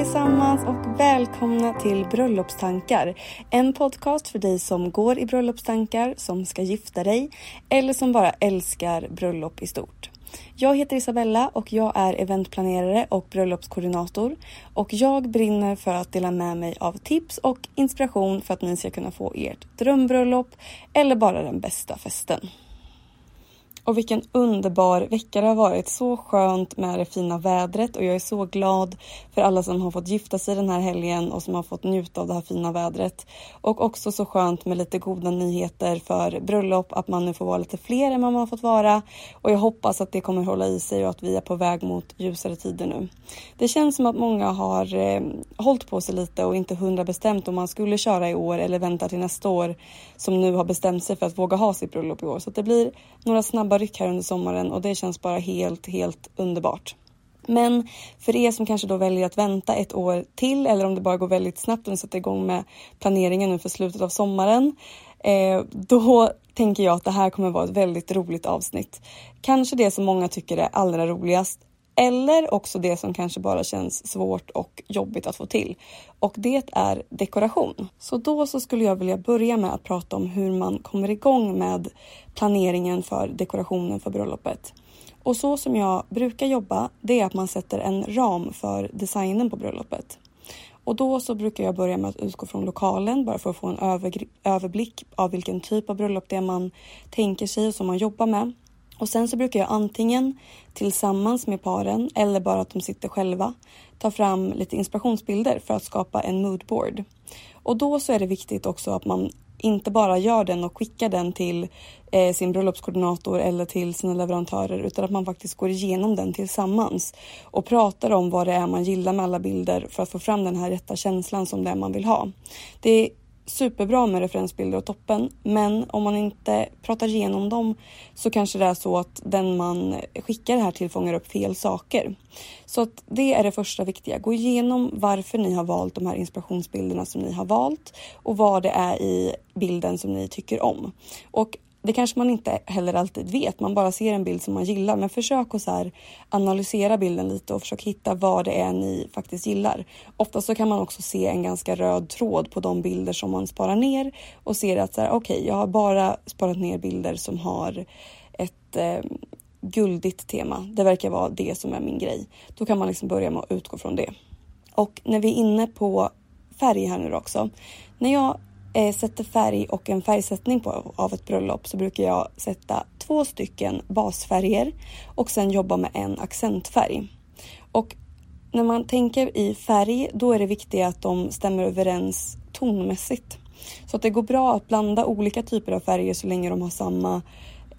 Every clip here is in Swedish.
Allesammans och välkomna till Bröllopstankar. En podcast för dig som går i bröllopstankar, som ska gifta dig eller som bara älskar bröllop i stort. Jag heter Isabella och jag är eventplanerare och bröllopskoordinator och jag brinner för att dela med mig av tips och inspiration för att ni ska kunna få ert drömbröllop eller bara den bästa festen. Och vilken underbar vecka det har varit. Så skönt med det fina vädret och jag är så glad för alla som har fått gifta sig den här helgen och som har fått njuta av det här fina vädret. Och också så skönt med lite goda nyheter för bröllop, att man nu får vara lite fler än man har fått vara. Och jag hoppas att det kommer hålla i sig och att vi är på väg mot ljusare tider nu. Det känns som att många har eh, hållit på sig lite och inte hundra bestämt om man skulle köra i år eller vänta till nästa år som nu har bestämt sig för att våga ha sitt bröllop i år. Så det blir några snabba ryck här under sommaren och det känns bara helt, helt underbart. Men för er som kanske då väljer att vänta ett år till eller om det bara går väldigt snabbt och ni sätter igång med planeringen nu för slutet av sommaren. Eh, då tänker jag att det här kommer vara ett väldigt roligt avsnitt. Kanske det som många tycker är allra roligast eller också det som kanske bara känns svårt och jobbigt att få till. Och det är dekoration. Så då så skulle jag vilja börja med att prata om hur man kommer igång med planeringen för dekorationen för bröllopet. Och så som jag brukar jobba, det är att man sätter en ram för designen på bröllopet. Och då så brukar jag börja med att utgå från lokalen bara för att få en överblick av vilken typ av bröllop det är man tänker sig och som man jobbar med. Och sen så brukar jag antingen tillsammans med paren eller bara att de sitter själva ta fram lite inspirationsbilder för att skapa en moodboard. Och då så är det viktigt också att man inte bara gör den och skickar den till eh, sin bröllopskoordinator eller till sina leverantörer utan att man faktiskt går igenom den tillsammans och pratar om vad det är man gillar med alla bilder för att få fram den här rätta känslan som det är man vill ha. Det superbra med referensbilder och toppen men om man inte pratar igenom dem så kanske det är så att den man skickar det här till fångar upp fel saker. Så att det är det första viktiga. Gå igenom varför ni har valt de här inspirationsbilderna som ni har valt och vad det är i bilden som ni tycker om. Och det kanske man inte heller alltid vet. Man bara ser en bild som man gillar. Men försök att så analysera bilden lite och försök hitta vad det är ni faktiskt gillar. Ofta så kan man också se en ganska röd tråd på de bilder som man sparar ner och ser att så här, okej, okay, jag har bara sparat ner bilder som har ett eh, guldigt tema. Det verkar vara det som är min grej. Då kan man liksom börja med att utgå från det. Och när vi är inne på färg här nu också. När jag eh, sätter färg och en färgsättning på, av ett bröllop så brukar jag sätta två stycken basfärger och sen jobba med en accentfärg. Och när man tänker i färg, då är det viktigt att de stämmer överens tonmässigt. Så att det går bra att blanda olika typer av färger så länge de har samma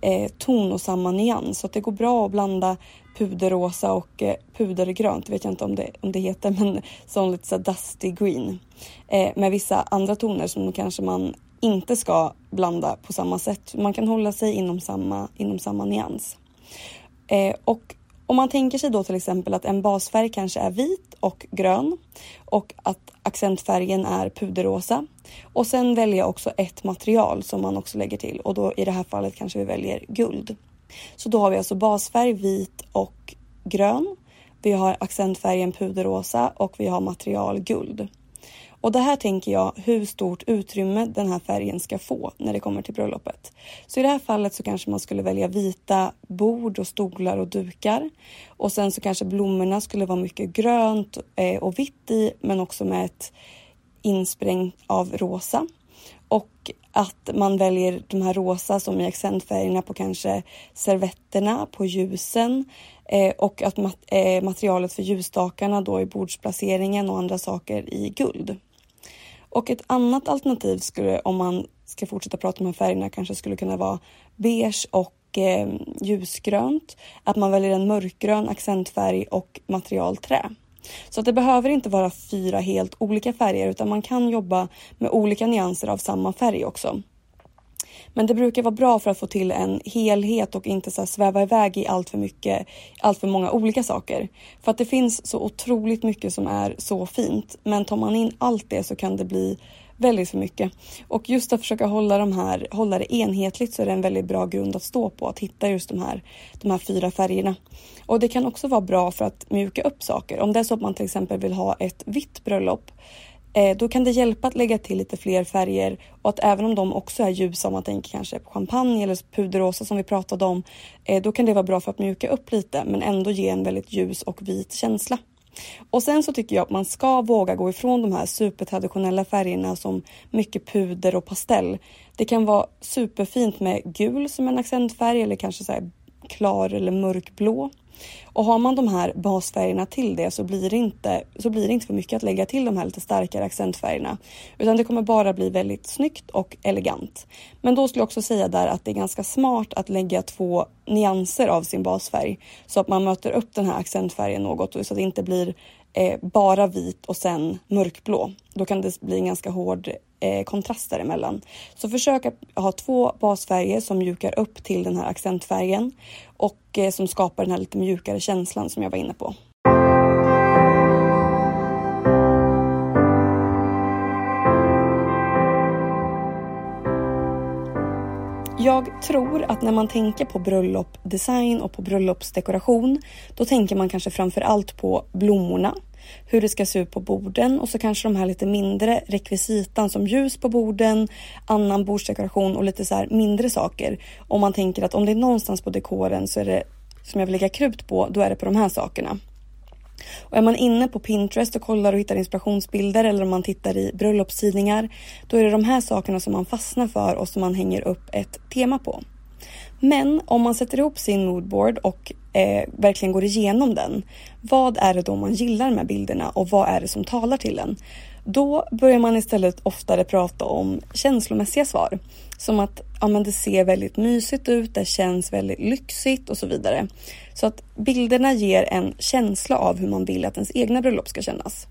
eh, ton och samma nyans. Så att det går bra att blanda puderrosa och eh, pudergrönt, vet jag inte om det, om det heter, men som lite så dusty green. Eh, med vissa andra toner som kanske man inte ska blanda på samma sätt. Man kan hålla sig inom samma, inom samma nyans. Eh, och om man tänker sig då till exempel att en basfärg kanske är vit och grön och att accentfärgen är puderrosa. Och sen väljer jag också ett material som man också lägger till och då i det här fallet kanske vi väljer guld. Så då har vi alltså basfärg vit och grön. Vi har accentfärgen puderrosa och vi har material guld. Och det här tänker jag hur stort utrymme den här färgen ska få när det kommer till bröllopet. Så i det här fallet så kanske man skulle välja vita bord och stolar och dukar. Och sen så kanske blommorna skulle vara mycket grönt eh, och vitt i men också med ett inspräng av rosa. Och att man väljer de här rosa som i accentfärgerna på kanske servetterna, på ljusen eh, och att mat eh, materialet för ljusstakarna då i bordsplaceringen och andra saker i guld. Och ett annat alternativ skulle, om man ska fortsätta prata om de här färgerna, kanske skulle kunna vara beige och eh, ljusgrönt. Att man väljer en mörkgrön accentfärg och material trä. Så att det behöver inte vara fyra helt olika färger utan man kan jobba med olika nyanser av samma färg också. Men det brukar vara bra för att få till en helhet och inte så sväva iväg i allt för mycket, allt för många olika saker. För att det finns så otroligt mycket som är så fint. Men tar man in allt det så kan det bli väldigt för mycket. Och just att försöka hålla, de här, hålla det enhetligt så är det en väldigt bra grund att stå på. Att hitta just de här, de här fyra färgerna. Och det kan också vara bra för att mjuka upp saker. Om det är så att man till exempel vill ha ett vitt bröllop Eh, då kan det hjälpa att lägga till lite fler färger och att även om de också är ljusa, om man tänker kanske på champagne eller puderrosa som vi pratade om, eh, då kan det vara bra för att mjuka upp lite men ändå ge en väldigt ljus och vit känsla. Och sen så tycker jag att man ska våga gå ifrån de här supertraditionella färgerna som mycket puder och pastell. Det kan vara superfint med gul som en accentfärg eller kanske så klar eller mörkblå. Och har man de här basfärgerna till det så blir det, inte, så blir det inte för mycket att lägga till de här lite starkare accentfärgerna. Utan det kommer bara bli väldigt snyggt och elegant. Men då skulle jag också säga där att det är ganska smart att lägga två nyanser av sin basfärg. Så att man möter upp den här accentfärgen något så att det inte blir eh, bara vit och sen mörkblå. Då kan det bli en ganska hård eh, kontrast däremellan. Så försök att ha två basfärger som mjukar upp till den här accentfärgen och eh, som skapar den här lite mjukare känslan som jag var inne på. Jag tror att när man tänker på bröllopsdesign och på bröllopsdekoration, då tänker man kanske framför allt på blommorna hur det ska se ut på borden och så kanske de här lite mindre rekvisitan som ljus på borden, annan bordsdekoration och lite så här mindre saker. Om man tänker att om det är någonstans på dekoren så är det som jag vill lägga krut på, då är det på de här sakerna. Och är man inne på Pinterest och kollar och hittar inspirationsbilder eller om man tittar i bröllopstidningar, då är det de här sakerna som man fastnar för och som man hänger upp ett tema på. Men om man sätter ihop sin moodboard och eh, verkligen går igenom den. Vad är det då man gillar med bilderna och vad är det som talar till en? Då börjar man istället oftare prata om känslomässiga svar. Som att ja, men det ser väldigt mysigt ut, det känns väldigt lyxigt och så vidare. Så att bilderna ger en känsla av hur man vill att ens egna bröllop ska kännas.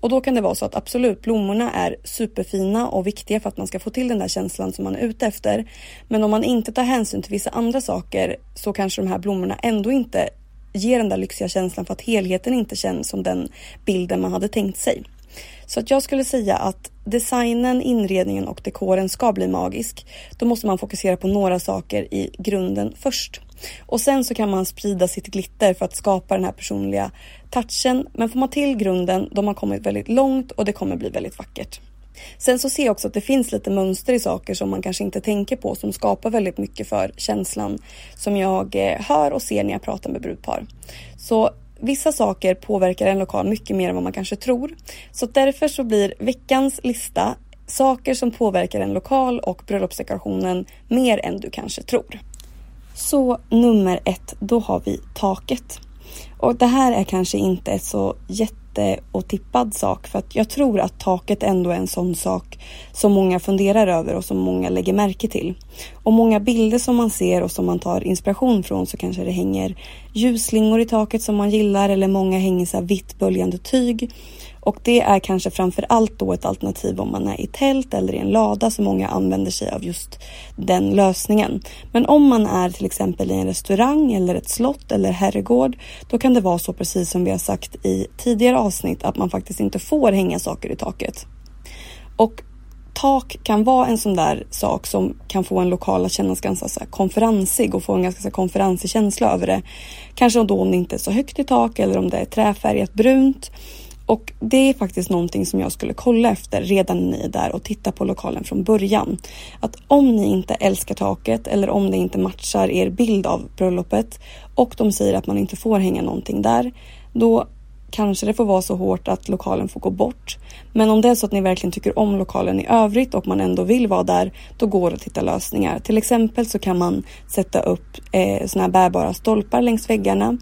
Och då kan det vara så att absolut, blommorna är superfina och viktiga för att man ska få till den där känslan som man är ute efter. Men om man inte tar hänsyn till vissa andra saker så kanske de här blommorna ändå inte ger den där lyxiga känslan för att helheten inte känns som den bilden man hade tänkt sig. Så att jag skulle säga att designen, inredningen och dekoren ska bli magisk. Då måste man fokusera på några saker i grunden först. Och sen så kan man sprida sitt glitter för att skapa den här personliga touchen. Men får man till grunden, då har man kommit väldigt långt och det kommer bli väldigt vackert. Sen så ser jag också att det finns lite mönster i saker som man kanske inte tänker på som skapar väldigt mycket för känslan som jag eh, hör och ser när jag pratar med brudpar. Så vissa saker påverkar en lokal mycket mer än vad man kanske tror. Så därför så blir veckans lista saker som påverkar en lokal och bröllopsdekorationen mer än du kanske tror. Så nummer ett, då har vi taket. Och det här är kanske inte så jätte och tippad sak för att jag tror att taket ändå är en sån sak som många funderar över och som många lägger märke till. Och många bilder som man ser och som man tar inspiration från så kanske det hänger ljusslingor i taket som man gillar eller många hänger så här vitt böljande tyg. Och det är kanske framför allt då ett alternativ om man är i tält eller i en lada så många använder sig av just den lösningen. Men om man är till exempel i en restaurang eller ett slott eller herrgård då kan det vara så precis som vi har sagt i tidigare avsnitt att man faktiskt inte får hänga saker i taket. Och tak kan vara en sån där sak som kan få en lokal att kännas ganska så konferensig och få en ganska så konferensig känsla över det. Kanske då om det inte är så högt i tak eller om det är träfärgat brunt. Och det är faktiskt någonting som jag skulle kolla efter redan när ni är där och titta på lokalen från början. Att om ni inte älskar taket eller om det inte matchar er bild av bröllopet och de säger att man inte får hänga någonting där, då kanske det får vara så hårt att lokalen får gå bort. Men om det är så att ni verkligen tycker om lokalen i övrigt och man ändå vill vara där, då går det att hitta lösningar. Till exempel så kan man sätta upp eh, såna här bärbara stolpar längs väggarna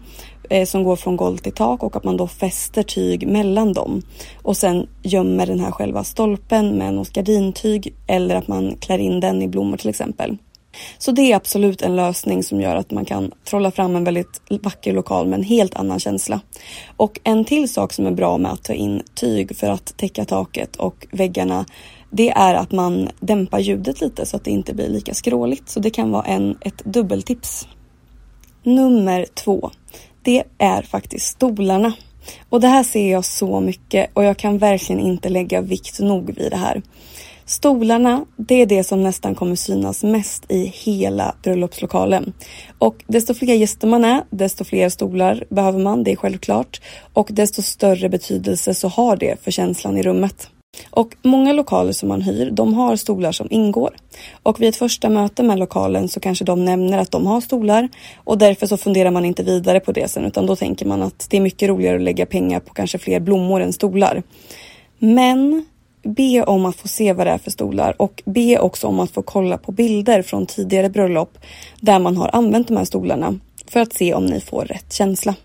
eh, som går från golv till tak och att man då fäster tyg mellan dem och sen gömmer den här själva stolpen med något gardintyg eller att man klär in den i blommor till exempel. Så det är absolut en lösning som gör att man kan trolla fram en väldigt vacker lokal med en helt annan känsla. Och en till sak som är bra med att ta in tyg för att täcka taket och väggarna det är att man dämpar ljudet lite så att det inte blir lika skråligt. Så det kan vara en, ett dubbeltips. Nummer två. Det är faktiskt stolarna. Och det här ser jag så mycket och jag kan verkligen inte lägga vikt nog vid det här. Stolarna, det är det som nästan kommer synas mest i hela bröllopslokalen. Och desto fler gäster man är, desto fler stolar behöver man, det är självklart. Och desto större betydelse så har det för känslan i rummet. Och många lokaler som man hyr, de har stolar som ingår. Och vid ett första möte med lokalen så kanske de nämner att de har stolar och därför så funderar man inte vidare på det sen utan då tänker man att det är mycket roligare att lägga pengar på kanske fler blommor än stolar. Men be om att få se vad det är för stolar och be också om att få kolla på bilder från tidigare bröllop där man har använt de här stolarna för att se om ni får rätt känsla.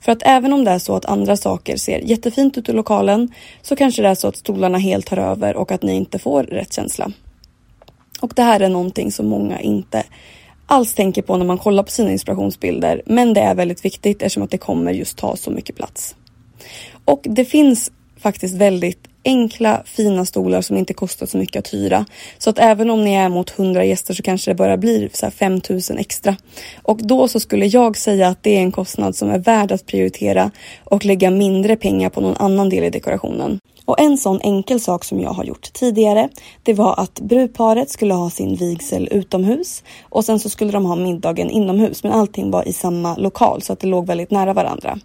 För att även om det är så att andra saker ser jättefint ut i lokalen så kanske det är så att stolarna helt tar över och att ni inte får rätt känsla. Och det här är någonting som många inte alls tänker på när man kollar på sina inspirationsbilder. Men det är väldigt viktigt eftersom att det kommer just ta så mycket plats. Och det finns faktiskt väldigt enkla fina stolar som inte kostar så mycket att hyra. Så att även om ni är mot 100 gäster så kanske det bara blir så 5000 extra. Och då så skulle jag säga att det är en kostnad som är värd att prioritera och lägga mindre pengar på någon annan del i dekorationen. Och en sån enkel sak som jag har gjort tidigare, det var att brudparet skulle ha sin vigsel utomhus och sen så skulle de ha middagen inomhus, men allting var i samma lokal så att det låg väldigt nära varandra.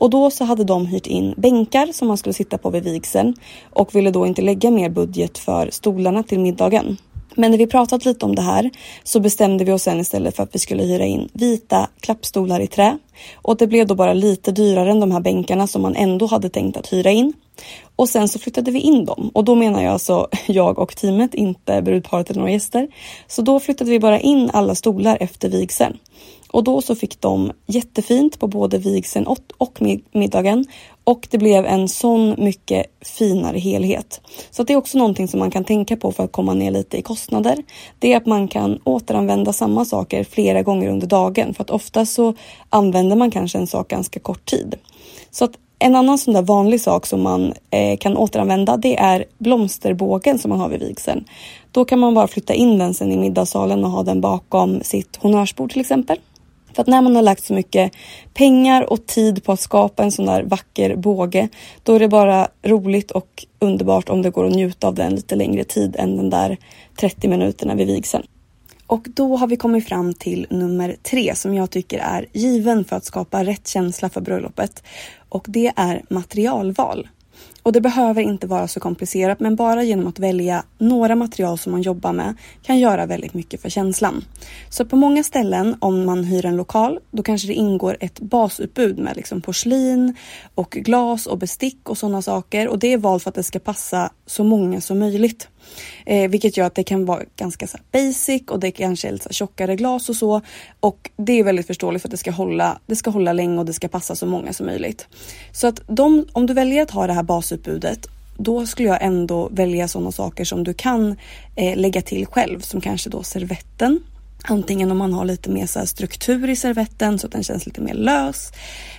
Och då så hade de hyrt in bänkar som man skulle sitta på vid vigseln och ville då inte lägga mer budget för stolarna till middagen. Men när vi pratat lite om det här så bestämde vi oss sen istället för att vi skulle hyra in vita klappstolar i trä. Och det blev då bara lite dyrare än de här bänkarna som man ändå hade tänkt att hyra in. Och sen så flyttade vi in dem och då menar jag alltså jag och teamet, inte brudparet eller några gäster. Så då flyttade vi bara in alla stolar efter vigseln. Och då så fick de jättefint på både vigseln och, middagen och det blev en sån mycket finare helhet. Så det är också någonting som man kan tänka på för att komma ner lite i kostnader. Det är att man kan återanvända samma saker flera gånger under dagen för att ofta så använder man kanske en sak ganska kort tid. Så att en annan sån där vanlig sak som man eh, kan återanvända det är blomsterbågen som man har vid vigseln. Då kan man bara flytta in den sen i middagssalen och ha den bakom sitt honnörsbord till exempel. För att när man har lagt så mycket pengar och tid på att skapa en sån där vacker båge, då är det bara roligt och underbart om det går att njuta av den lite längre tid än den där 30 minuterna vid vigseln. Och då har vi kommit fram till nummer tre som jag tycker är given för att skapa rätt känsla för bröllopet. Och det är materialval. Och det behöver inte vara så komplicerat men bara genom att välja några material som man jobbar med kan göra väldigt mycket för känslan. Så på många ställen om man hyr en lokal då kanske det ingår ett basutbud med liksom porslin och glas och bestick och sådana saker och det är valt för att det ska passa så många som möjligt. Eh, vilket gör att det kan vara ganska så basic och det kanske är lite så tjockare glas och så. Och det är väldigt förståeligt för att det ska hålla, det ska hålla länge och det ska passa så många som möjligt. Så att de, om du väljer att ha det här basutbudet då skulle jag ändå välja sådana saker som du kan eh, lägga till själv som kanske då servetten Antingen om man har lite mer så struktur i servetten så att den känns lite mer lös.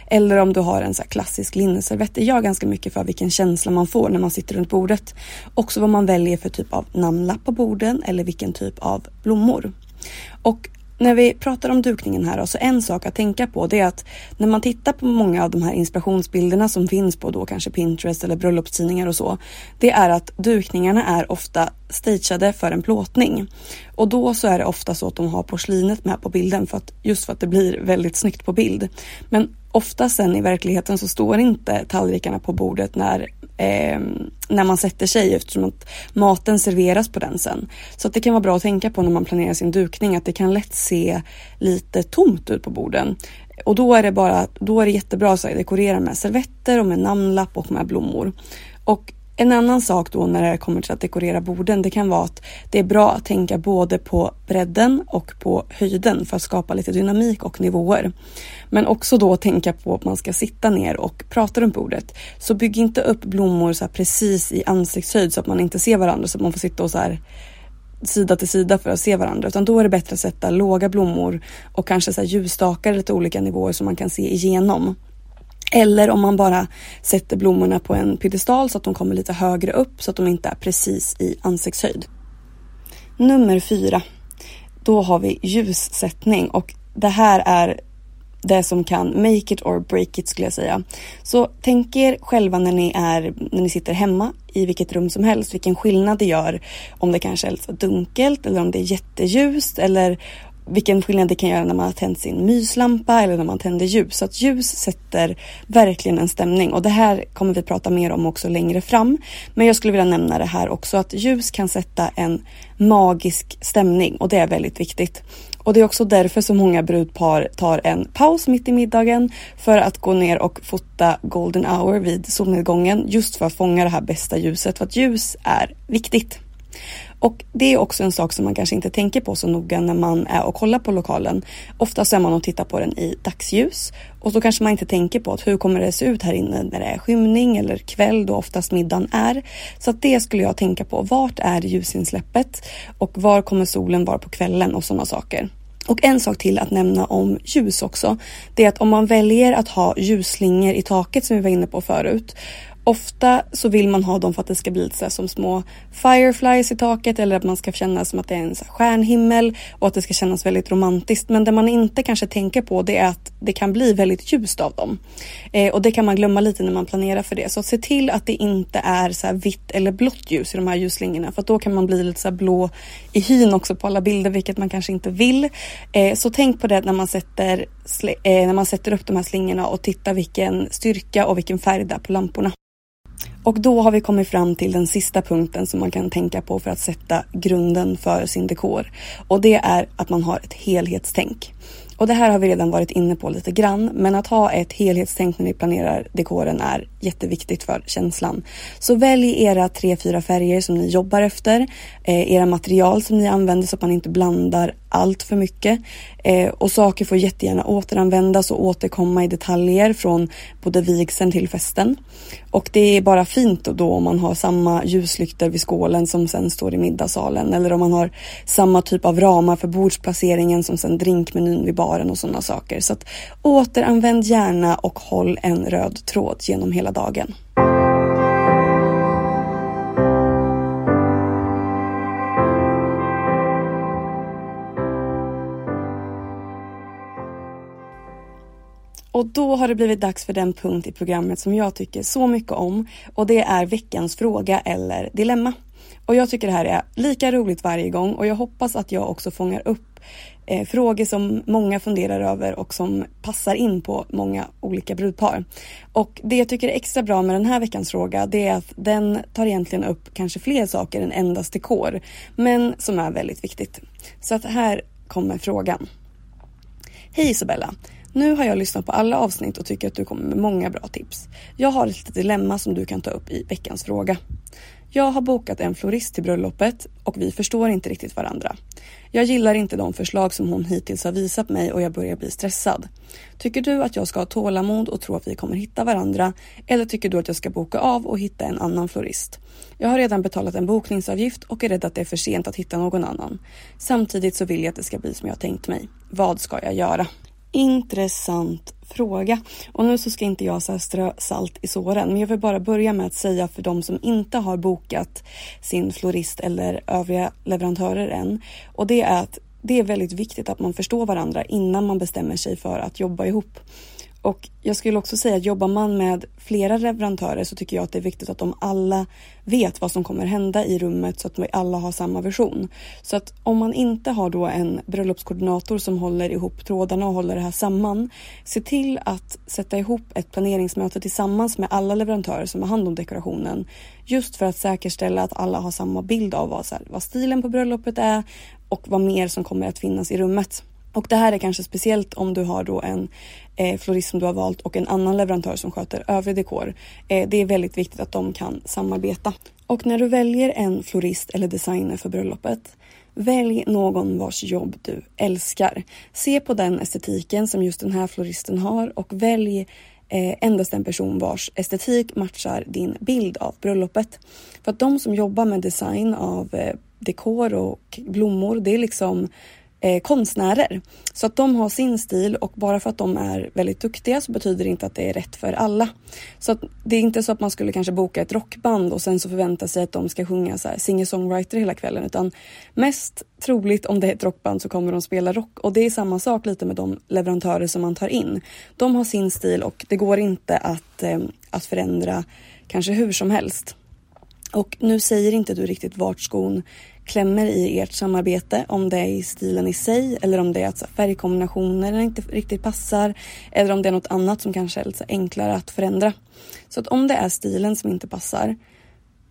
Eller om du har en så klassisk linneservett. Det gör ganska mycket för vilken känsla man får när man sitter runt bordet. Också vad man väljer för typ av namnlapp på borden eller vilken typ av blommor. Och när vi pratar om dukningen här, så en sak att tänka på det är att när man tittar på många av de här inspirationsbilderna som finns på då kanske Pinterest eller bröllopstidningar och så. Det är att dukningarna är ofta stageade för en plåtning. Och då så är det ofta så att de har porslinet med på bilden för att, just för att det blir väldigt snyggt på bild. Men ofta sen i verkligheten så står inte tallrikarna på bordet när, eh, när man sätter sig eftersom att maten serveras på den sen. Så att det kan vara bra att tänka på när man planerar sin dukning att det kan lätt se lite tomt ut på borden. Och då är det bara, då är det jättebra att dekorera med servetter och med namnlapp och med blommor. Och en annan sak då när det kommer till att dekorera borden, det kan vara att det är bra att tänka både på bredden och på höjden för att skapa lite dynamik och nivåer. Men också då tänka på att man ska sitta ner och prata runt bordet. Så bygg inte upp blommor så precis i ansiktshöjd så att man inte ser varandra så att man får sitta och så här sida till sida för att se varandra utan då är det bättre att sätta låga blommor och kanske så här ljusstakar lite olika nivåer som man kan se igenom. Eller om man bara sätter blommorna på en piedestal så att de kommer lite högre upp så att de inte är precis i ansiktshöjd. Nummer fyra. Då har vi ljussättning och det här är det som kan make it or break it skulle jag säga. Så tänk er själva när ni, är, när ni sitter hemma i vilket rum som helst, vilken skillnad det gör om det kanske är lite dunkelt eller om det är jätteljust eller vilken skillnad det kan göra när man har tänt sin myslampa eller när man tänder ljus. Så att ljus sätter verkligen en stämning och det här kommer vi prata mer om också längre fram. Men jag skulle vilja nämna det här också att ljus kan sätta en magisk stämning och det är väldigt viktigt. Och det är också därför som många brudpar tar en paus mitt i middagen för att gå ner och fota golden hour vid solnedgången just för att fånga det här bästa ljuset för att ljus är viktigt. Och det är också en sak som man kanske inte tänker på så noga när man är och kollar på lokalen. Oftast är man och tittar på den i dagsljus och så kanske man inte tänker på att hur kommer det se ut här inne när det är skymning eller kväll då oftast middagen är. Så att det skulle jag tänka på. Vart är ljusinsläppet och var kommer solen vara på kvällen och sådana saker. Och en sak till att nämna om ljus också. Det är att om man väljer att ha ljusslingor i taket som vi var inne på förut Ofta så vill man ha dem för att det ska bli lite så som små fireflies i taket eller att man ska känna som att det är en så stjärnhimmel och att det ska kännas väldigt romantiskt. Men det man inte kanske tänker på det är att det kan bli väldigt ljust av dem. Eh, och det kan man glömma lite när man planerar för det. Så se till att det inte är så vitt eller blått ljus i de här ljusslingorna för då kan man bli lite så blå i hyn också på alla bilder vilket man kanske inte vill. Eh, så tänk på det när man sätter, Eh, när man sätter upp de här slingorna och titta vilken styrka och vilken färg det är på lamporna. Och då har vi kommit fram till den sista punkten som man kan tänka på för att sätta grunden för sin dekor. Och det är att man har ett helhetstänk. Och det här har vi redan varit inne på lite grann, men att ha ett helhetstänk när ni planerar dekoren är jätteviktigt för känslan. Så välj era tre, fyra färger som ni jobbar efter, eh, era material som ni använder så att man inte blandar allt för mycket. Eh, och saker får jättegärna återanvändas och återkomma i detaljer från både vigseln till festen. Och det är bara fint då om man har samma ljuslyktor vid skålen som sen står i middagssalen eller om man har samma typ av ramar för bordsplaceringen som sen drinkmenyn vid baren och sådana saker. Så att återanvänd gärna och håll en röd tråd genom hela dagen. Och då har det blivit dags för den punkt i programmet som jag tycker så mycket om och det är veckans fråga eller dilemma. Och jag tycker det här är lika roligt varje gång och jag hoppas att jag också fångar upp eh, frågor som många funderar över och som passar in på många olika brudpar. Och det jag tycker är extra bra med den här veckans fråga det är att den tar egentligen upp kanske fler saker än endast dekor men som är väldigt viktigt. Så att här kommer frågan. Hej Isabella! Nu har jag lyssnat på alla avsnitt och tycker att du kommer med många bra tips. Jag har ett litet dilemma som du kan ta upp i veckans fråga. Jag har bokat en florist till bröllopet och vi förstår inte riktigt varandra. Jag gillar inte de förslag som hon hittills har visat mig och jag börjar bli stressad. Tycker du att jag ska ha tålamod och tro att vi kommer hitta varandra? Eller tycker du att jag ska boka av och hitta en annan florist? Jag har redan betalat en bokningsavgift och är rädd att det är för sent att hitta någon annan. Samtidigt så vill jag att det ska bli som jag tänkt mig. Vad ska jag göra? Intressant fråga. Och nu så ska inte jag så strö salt i såren, men jag vill bara börja med att säga för de som inte har bokat sin florist eller övriga leverantörer än. Och det är att det är väldigt viktigt att man förstår varandra innan man bestämmer sig för att jobba ihop. Och jag skulle också säga att jobbar man med flera leverantörer så tycker jag att det är viktigt att de alla vet vad som kommer hända i rummet så att vi alla har samma version. Så att om man inte har då en bröllopskoordinator som håller ihop trådarna och håller det här samman. Se till att sätta ihop ett planeringsmöte tillsammans med alla leverantörer som har hand om dekorationen. Just för att säkerställa att alla har samma bild av vad, här, vad stilen på bröllopet är och vad mer som kommer att finnas i rummet. Och det här är kanske speciellt om du har då en eh, florist som du har valt och en annan leverantör som sköter övrig dekor. Eh, det är väldigt viktigt att de kan samarbeta. Och när du väljer en florist eller designer för bröllopet Välj någon vars jobb du älskar. Se på den estetiken som just den här floristen har och välj eh, endast en person vars estetik matchar din bild av bröllopet. För att de som jobbar med design av eh, dekor och blommor, det är liksom eh, konstnärer. Så att de har sin stil och bara för att de är väldigt duktiga så betyder det inte att det är rätt för alla. Så att det är inte så att man skulle kanske boka ett rockband och sen så förvänta sig att de ska sjunga så här singer-songwriter hela kvällen utan mest troligt om det är ett rockband så kommer de spela rock och det är samma sak lite med de leverantörer som man tar in. De har sin stil och det går inte att, eh, att förändra kanske hur som helst. Och nu säger inte du riktigt vart skon klämmer i ert samarbete, om det är i stilen i sig eller om det är att färgkombinationer inte riktigt passar eller om det är något annat som kanske är lite enklare att förändra. Så att om det är stilen som inte passar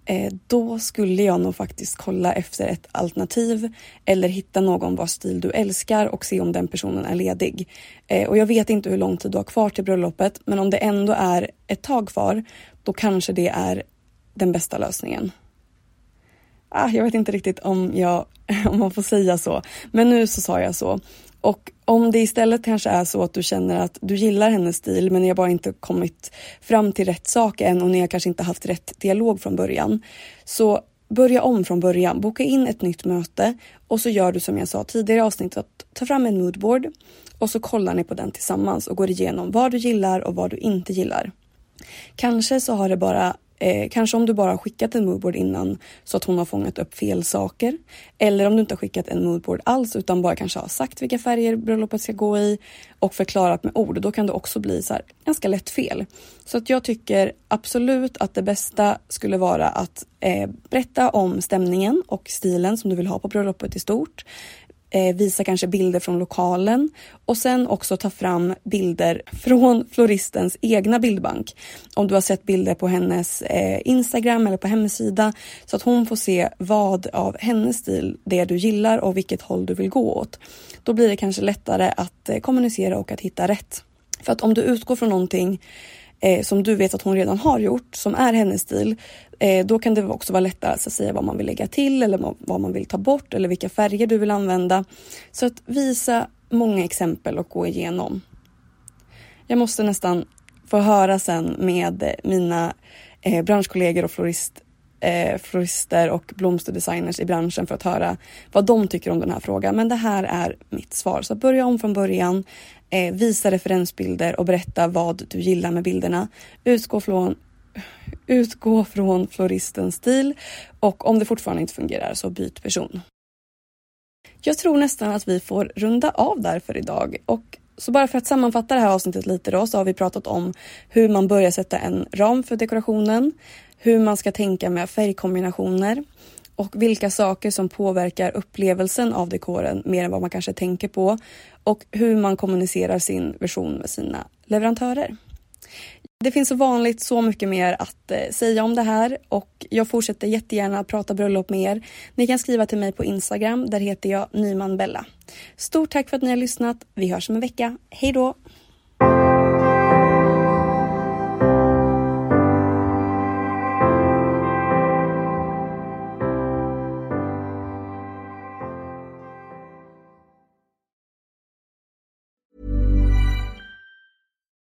eh, då skulle jag nog faktiskt kolla efter ett alternativ eller hitta någon vars stil du älskar och se om den personen är ledig. Eh, och jag vet inte hur lång tid du har kvar till bröllopet men om det ändå är ett tag kvar då kanske det är den bästa lösningen ah, jag vet inte riktigt om, jag, om man får säga så. Men nu så sa jag så. Och om det istället kanske är så att du känner att du gillar hennes stil men ni har bara inte kommit fram till rätt sak än och ni har kanske inte haft rätt dialog från början. Så börja om från början. Boka in ett nytt möte och så gör du som jag sa tidigare i avsnittet att ta fram en moodboard och så kollar ni på den tillsammans och går igenom vad du gillar och vad du inte gillar. Kanske så har det bara Eh, kanske om du bara har skickat en moodboard innan så att hon har fångat upp fel saker. Eller om du inte har skickat en moodboard alls utan bara kanske har sagt vilka färger bröllopet ska gå i och förklarat med ord. Då kan det också bli så här, ganska lätt fel. Så att jag tycker absolut att det bästa skulle vara att eh, berätta om stämningen och stilen som du vill ha på bröllopet i stort eh, visa kanske bilder från lokalen och sen också ta fram bilder från floristens egna bildbank. Om du har sett bilder på hennes eh, Instagram eller på hemsida så att hon får se vad av hennes stil det är du gillar och vilket håll du vill gå åt. Då blir det kanske lättare att eh, kommunicera och att hitta rätt. För att om du utgår från någonting eh, som du vet att hon redan har gjort, som är hennes stil, eh, då kan det också vara lättare att säga vad man vill lägga till eller vad man vill ta bort eller vilka färger du vill använda. Så att visa många exempel och gå igenom. Jag måste nästan få höra sen med mina eh, branschkollegor och florist, eh, florister och blomsterdesigners i branschen för att höra vad de tycker om den här frågan. Men det här är mitt svar. Så börja om från början. Eh, visa referensbilder och berätta vad du gillar med bilderna. Utgå från, utgå från floristens stil och om det fortfarande inte fungerar så byt person. Jag tror nästan att vi får runda av där för idag och så bara för att sammanfatta det här avsnittet lite då så har vi pratat om hur man börjar sätta en ram för dekorationen, hur man ska tänka med färgkombinationer och vilka saker som påverkar upplevelsen av dekoren mer än vad man kanske tänker på och hur man kommunicerar sin version med sina leverantörer. Det finns så vanligt så mycket mer att eh, säga om det här och jag fortsätter jättegärna att prata bröllop med er. Ni kan skriva till mig på Instagram, där heter jag Nyman Bella. Stort tack för att ni har lyssnat. Vi hörs om en vecka. Hej då!